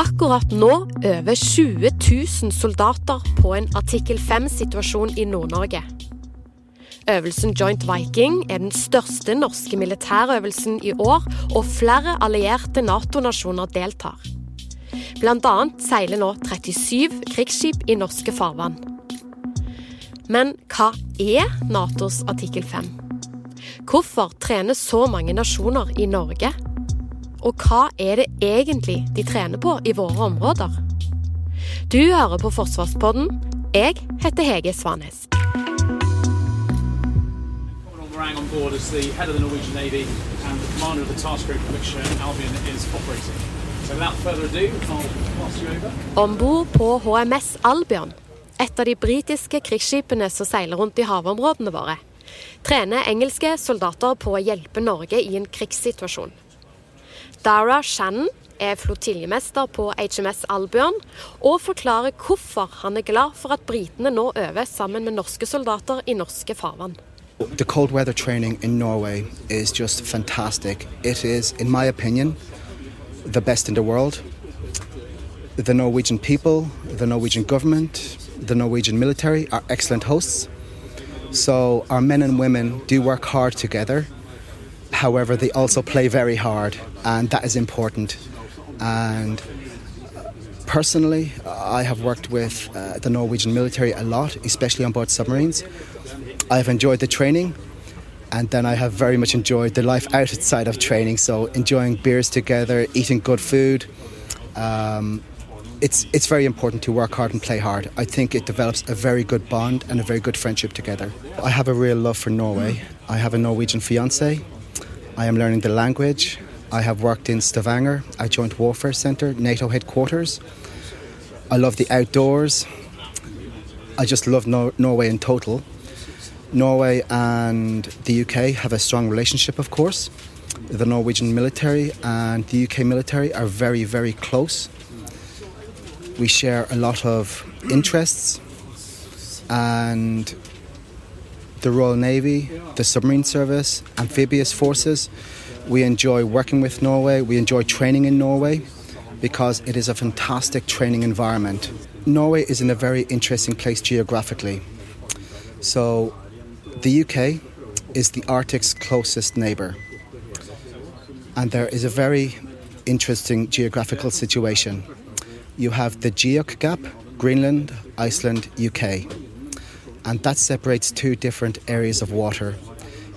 Akkurat nå øver 20 000 soldater på en artikkel 5-situasjon i Nord-Norge. Øvelsen Joint Viking er den største norske militærøvelsen i år, og flere allierte Nato-nasjoner deltar. Blant annet seiler nå 37 krigsskip i norske farvann. Men hva er Natos artikkel 5? Hvorfor trener så mange nasjoner i Norge? Og hva er det egentlig de trener på i våre områder? Du hører på Forsvarspodden. Jeg heter Hege Svanes. On board as the head of the Norwegian Navy and the commander of the task group which uh, Albion is operating. So without further ado, I'll pass you over. Om bord på HMS Albion, et av de britiske krigsskipene som seiler rundt i havområdene våre, trener engelske soldater på å hjelpe Norge i en krigssituasjon. Dara Shannon er flotiljemester på HMS Albion og forklarer hvorfor han er glad for at britene nå øver sammen med norske soldater i norske farvann. The cold weather training in Norway is just fantastic. It is, in my opinion, the best in the world. The Norwegian people, the Norwegian government, the Norwegian military are excellent hosts. So our men and women do work hard together. However, they also play very hard, and that is important. And personally, I have worked with uh, the Norwegian military a lot, especially on board submarines. I have enjoyed the training, and then I have very much enjoyed the life outside of training. So enjoying beers together, eating good food. Um, it's it's very important to work hard and play hard. I think it develops a very good bond and a very good friendship together. I have a real love for Norway. I have a Norwegian fiance. I am learning the language. I have worked in Stavanger, a joint warfare centre, NATO headquarters. I love the outdoors. I just love Nor- Norway in total. Norway and the UK have a strong relationship, of course. The Norwegian military and the UK military are very, very close. We share a lot of interests, and the Royal Navy, the submarine service, amphibious forces. We enjoy working with Norway, we enjoy training in Norway because it is a fantastic training environment. Norway is in a very interesting place geographically. So, the UK is the Arctic's closest neighbour, and there is a very interesting geographical situation. You have the Geoc Gap, Greenland, Iceland, UK and that separates two different areas of water.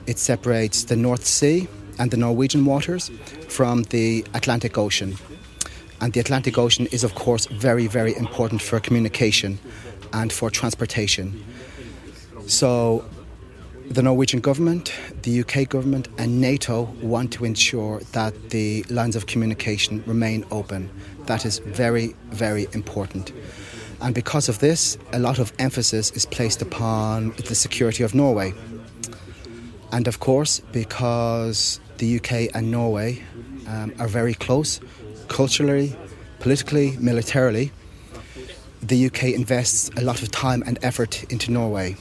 It separates the North Sea and the Norwegian waters from the Atlantic Ocean. And the Atlantic Ocean is, of course, very, very important for communication and for transportation. So, the Norwegian government, the UK government, and NATO want to ensure that the lines of communication remain open. That is very, very important. And because of this, a lot of emphasis is placed upon the security of Norway. And of course, because the UK and Norway um, are very close culturally, politically, militarily, the UK invests a lot of time and effort into Norway.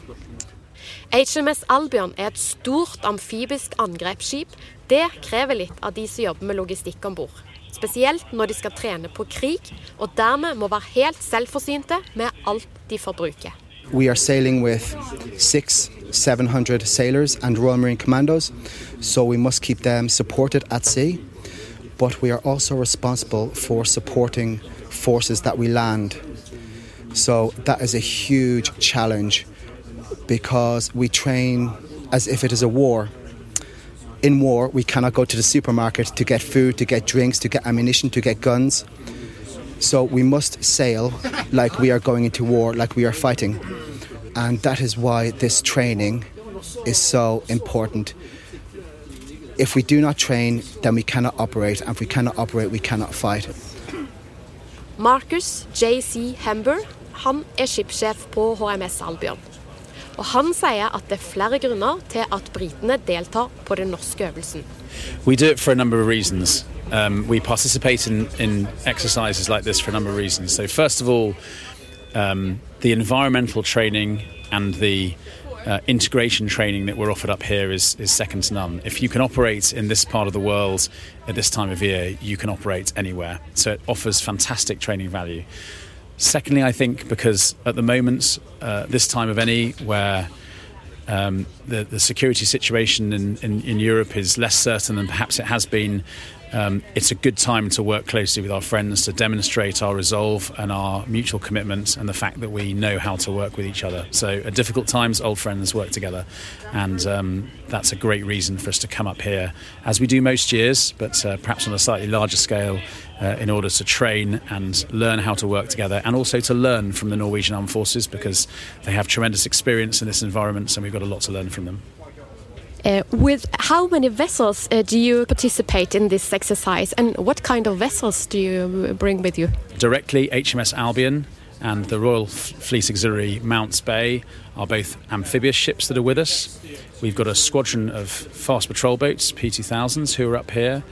HMS Albion er et stort amfibisk angrepsskip. Det krever litt av de som jobber med logistikk om bord. Spesielt når de skal trene på krig, og dermed må være helt selvforsynte med alt de. We are sailing with six, 700 sailors and Royal Marine Commandos, so we must keep them supported at sea. But we are also responsible for supporting forces that we land. So that is a huge challenge because we train as if it is a war. In war, we cannot go to the supermarket to get food, to get drinks, to get ammunition, to get guns. So we must sail like we are going into war, like we are fighting. And that is why this training is so important. If we do not train, then we cannot operate. And if we cannot operate, we cannot fight. Marcus J.C. Hember han er på HMS Albion. Og han sier at det er flere grunner til at britene deltar på den norske øvelsen. We do it for a number of reasons. Um, we participate in, in exercises like this for a number of reasons. So, first of all, um, the environmental training and the uh, integration training that we're offered up here is, is second to none. If you can operate in this part of the world at this time of year, you can operate anywhere. So it offers fantastic training value. Secondly, I think because at the moment, uh, this time of any, where um, the, the security situation in, in, in Europe is less certain than perhaps it has been um, it's a good time to work closely with our friends to demonstrate our resolve and our mutual commitment and the fact that we know how to work with each other. So, at difficult times, old friends work together. And um, that's a great reason for us to come up here, as we do most years, but uh, perhaps on a slightly larger scale, uh, in order to train and learn how to work together and also to learn from the Norwegian Armed Forces because they have tremendous experience in this environment and we've got a lot to learn from them. Uh, with how many vessels uh, do you participate in this exercise, and what kind of vessels do you bring with you? Directly, HMS Albion and the Royal Fleet Auxiliary Mounts Bay are both amphibious ships that are with us. We've got a squadron of fast patrol boats, P2000s, who are up here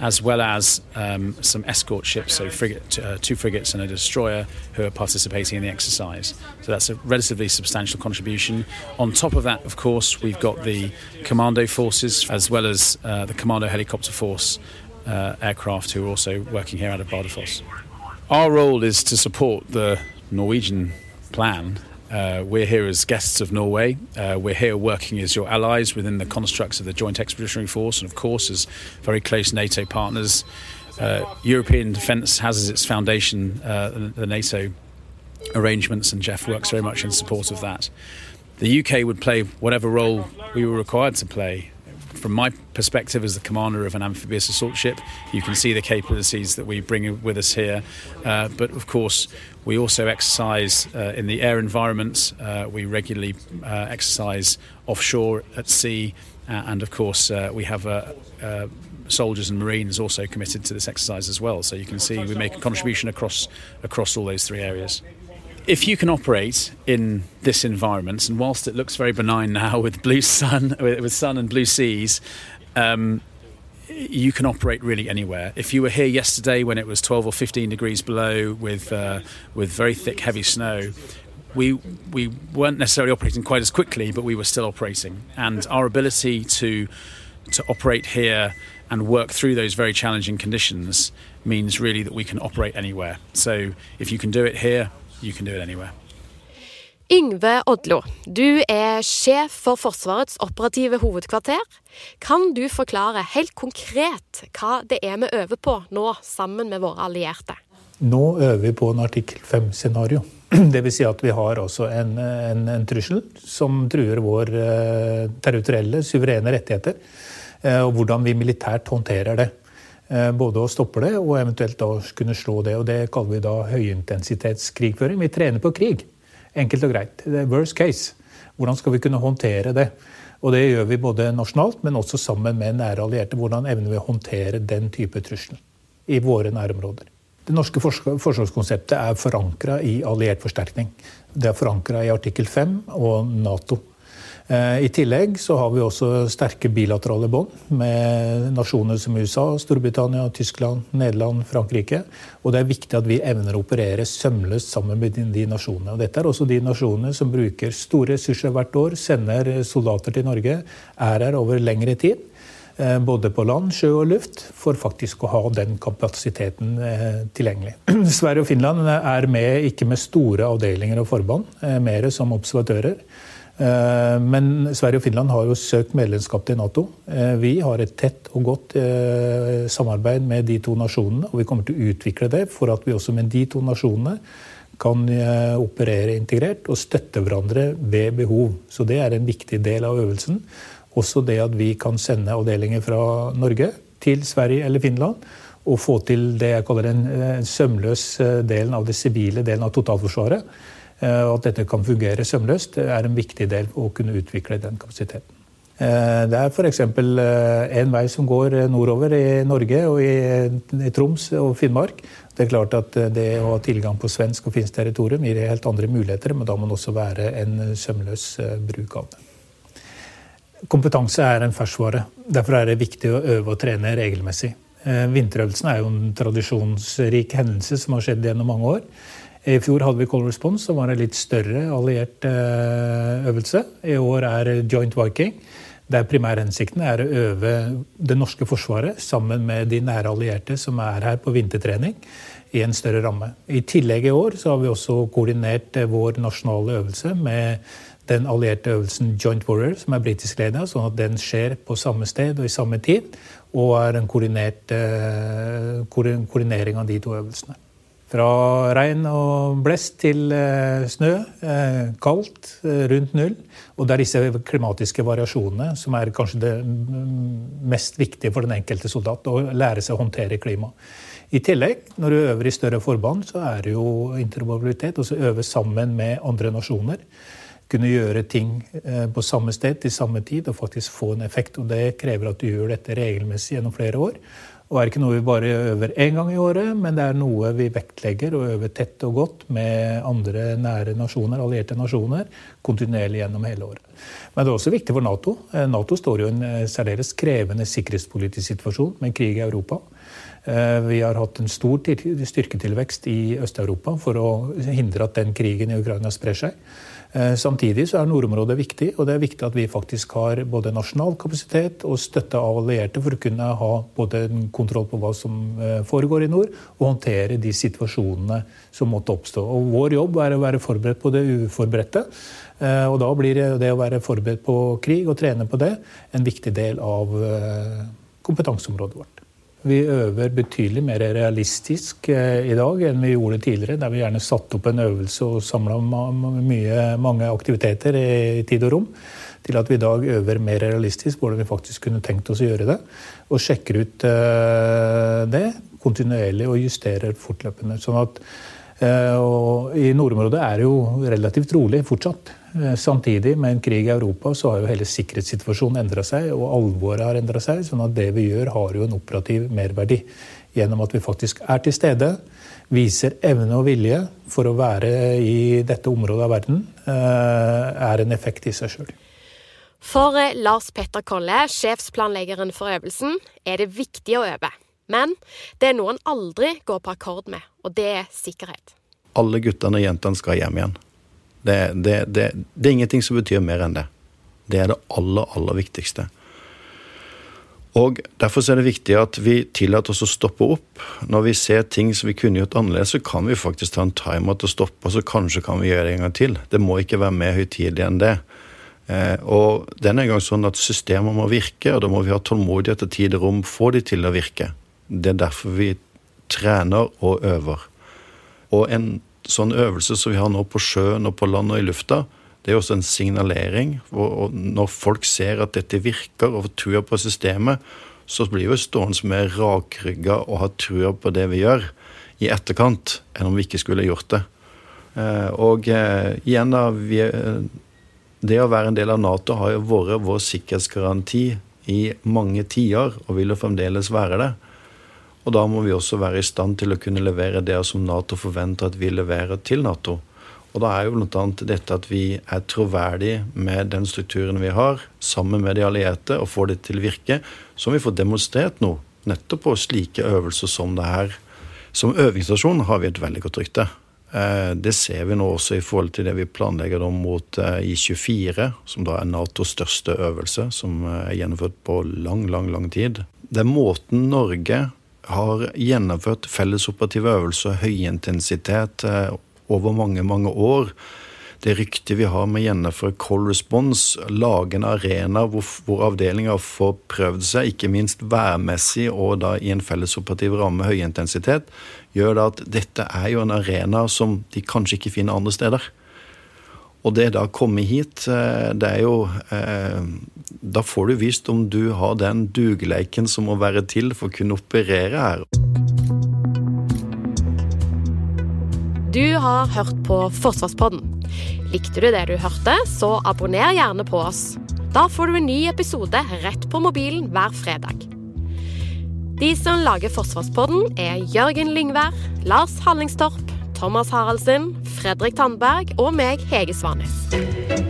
as well as um, some escort ships, so frigate, uh, two frigates and a destroyer, who are participating in the exercise. So that's a relatively substantial contribution. On top of that, of course, we've got the commando forces as well as uh, the commando helicopter force uh, aircraft who are also working here out of Bardufoss. Our role is to support the Norwegian plan uh, we're here as guests of Norway. Uh, we're here working as your allies within the constructs of the Joint Expeditionary Force, and of course, as very close NATO partners. Uh, European defence has as its foundation uh, the NATO arrangements, and Jeff works very much in support of that. The UK would play whatever role we were required to play from my perspective as the commander of an amphibious assault ship, you can see the capabilities that we bring with us here. Uh, but of course, we also exercise uh, in the air environment. Uh, we regularly uh, exercise offshore at sea, uh, and of course, uh, we have soldiers and marines also committed to this exercise as well. So you can see we make a contribution across across all those three areas if you can operate in this environment, and whilst it looks very benign now with blue sun, with sun and blue seas, um, you can operate really anywhere. If you were here yesterday when it was 12 or 15 degrees below with uh, with very thick, heavy snow, we we weren't necessarily operating quite as quickly, but we were still operating. And our ability to to operate here and work through those very challenging conditions means really that we can operate anywhere. So if you can do it here, you can do it anywhere. Yngve Odlo, du er sjef for Forsvarets operative hovedkvarter. Kan du forklare helt konkret hva det er vi øver på nå, sammen med våre allierte? Nå øver vi på en artikkel 5-scenario. Dvs. Si at vi har også en, en, en, trussel som truer vår uh, territorielle, suverene rettigheter. Uh, og hvordan vi militært håndterer det. Eh, både å stoppe det og eventuelt da kunne slå det. og Det kaller vi da høyintensitetskrigføring. Vi trener på krig. Enkelt og greit. Det er worst case. Hvordan skal vi kunne håndtere det? Og Det gjør vi både nasjonalt, men også sammen med nære allierte. Hvordan evner vi å håndtere den type trussel i våre nærområder? Det norske forsvarskonseptet er forankra i alliert forsterkning. Det er forankra i artikkel 5 og Nato. Eh, I tillegg så har vi også sterke bilaterale bånd med nasjoner som USA, Storbritannia, Tyskland, Nederland, Frankrike. Og det er viktig at vi evner å operere sømløst sammen med de nasjonene. Og dette er også de nasjonene som bruker store ressurser hvert år, sender soldater til Norge, er her over lengre tid. Eh, både på land, sjø og luft, for faktisk å ha den kapasiteten eh, tilgjengelig. Sverige og Finland er med, ikke med store avdelinger og forband, mer som observatører. Eh, men Sverige og Finland har jo søkt medlemskap til Nato. Eh, vi har et tett og godt eh, samarbeid med de to nasjonene, og vi kommer til å utvikle det for at vi også med de to nasjonene kan operere integrert og støtte hverandre ved behov. Så det er en viktig del av øvelsen. Også det at vi kan sende avdelinger fra Norge til Sverige eller Finland og få til det jeg kaller den sømløs delen av det sivile delen av totalforsvaret. Eh, og at dette kan fungere sømløst, er en viktig del for å kunne utvikle den kapasiteten. Eh, det er f.eks. en vei som går nordover i Norge og i Troms og Finnmark. Det er klart at det å ha tilgang på svensk og finsk territorium gir helt andre muligheter, men da må det også være en sømløs bruk av det. Kompetanse er en ferskvare. Derfor er det viktig å øve og trene regelmessig. Vinterøvelsen er jo en tradisjonsrik hendelse som har skjedd gjennom mange år. I fjor hadde vi Call Response, som var en litt større alliert eh, øvelse. I år er Joint Viking. Der primærhensikten er å øve det norske forsvaret sammen med de nære allierte som er her på vintertrening, i en større ramme. I tillegg i år så har vi også koordinert eh, vår nasjonale øvelse med den allierte øvelsen Joint Warrior, som er britisk ledet, sånn at den skjer på samme sted og i samme tid, og er en koordinert, eh, koordinering av de to øvelsene. Fra regn og blest til eh, snø. Eh, kaldt, eh, rundt null. Og det er disse klimatiske variasjonene som er kanskje det mest viktige for den enkelte soldat. Å lære seg å håndtere klima. I tillegg, når du øver i større forband, så er det jo interoperabilitet. Altså øve sammen med andre nasjoner. Kunne gjøre ting på samme sted til samme tid og faktisk få en effekt. Og det krever at du gjør dette regelmessig gjennom flere år. Og er ikke noe vi bare øver én gang i året, men det er noe vi vektlegger og øver tett og godt med andre nære nasjoner, allierte nasjoner, kontinuerlig gjennom hele året. Men det er også viktig for Nato. Eh, Nato står i en eh, særdeles krevende sikkerhetspolitisk situasjon med krig i Europa. Eh, vi har hatt en stor styrketilvekst i Øst-Europa for å hindre at den krigen i Ukraina sprer seg. Samtidig så er nordområdet viktig, og det er viktig at vi faktisk har både nasjonal kapasitet og støtte av allierte for å kunne ha både kontroll på hva som foregår i nord, og håndtere de situasjonene som måtte oppstå. Og Vår jobb er å være forberedt på det uforberedte. Eh, og da blir det å være forberedt på krig og trene på det en viktig del av kompetanseområdet vårt. Vi øver betydelig mer realistisk eh, i dag enn vi gjorde tidligere, der vi gjerne satte opp en øvelse og samla mange aktiviteter i tid og rom, til at vi i dag øver mer realistisk hvordan vi faktisk kunne tenkt oss å gjøre det. Og sjekker ut eh, det kontinuerlig og justerer fortløpende. sånn at eh, og I nordområdet er det jo relativt rolig fortsatt. Eh, samtidig, med en krig i Europa, så har jo hele sikkerhetssituasjonen endra seg, og alvoret har endra seg. sånn at det vi gjør, har jo en operativ merverdi. Gjennom at vi faktisk er til stede, viser evne og vilje for å være i dette området av verden, eh, er en effekt i seg sjøl. For eh, Lars Petter Kolle, sjefsplanleggeren for øvelsen, er det viktig å øve. Men det er noe han aldri går på akkord med, og det er sikkerhet. Alle guttene og jentene skal hjem igjen. Det, det, det, det, er ingenting som betyr mer enn det. Det er det aller, aller viktigste. Og Derfor er det viktig at vi tillater oss å stoppe opp. Når vi ser ting som vi kunne gjort annerledes, så kan vi faktisk ta en timer til å stoppe, og så kanskje kan vi gjøre det en gang til. Det må ikke være mer høytidelig enn det. Eh, og den en gang sånn at systemer må virke, og da må vi ha tålmodighet og tid og rom få de til å virke. Det er derfor vi trener og øver. Og en sånn øvelse som vi har nå på sjøen og på land og i lufta, det er også en signalering. Og når folk ser at dette virker og får trua på systemet, så blir vi stående mer rakrygga og ha trua på det vi gjør, i etterkant, enn om vi ikke skulle gjort det. Eh, og eh, igjen, da vi, eh, Det å være en del av Nato har jo vært vår sikkerhetsgaranti i mange tiår, og vil jo fremdeles være det. Og da må vi også være i stand til å kunne levere det som Nato forventer at vi leverer til Nato. Og da er jo bl.a. dette at vi er troverdige med den strukturen vi har, sammen med de allierte, og får det til å virke, som vi får demonstrert nå, nettopp på slike øvelser som det her. Som øvingsstasjon har vi et veldig godt rykte. Eh, det ser vi nå også i forhold til det vi planlegger mot eh, I24, som da er Natos største øvelse, som eh, er gjennomført på lang, lang, lang tid. Det er måten Norge har gjennomført fellesoperative øvelser, høyintensitet, eh, over mange, mange år. Det ryktet vi har med å gjennomføre Call Response, lage en arena hvor, hvor avdelinga får prøvd seg, ikke minst værmessig og da i en fellesoperativ ramme, høyintensitet, gjør da at dette er jo en arena som de kanskje ikke finner andre steder. Og det da å komme hit, eh, det er jo eh, Da får du vist om du har den dugeleiken som må være til for å kunne operere her. Du har hørt på Forsvarspodden. Likte du det du hørte, så abonner gjerne på oss. Da får du en ny episode rett på mobilen hver fredag. De som lager Forsvarspodden, er Jørgen Lyngvær, Lars Hallingstorp, Thomas Haraldsen, Fredrik Tandberg og meg, Hege Svanes.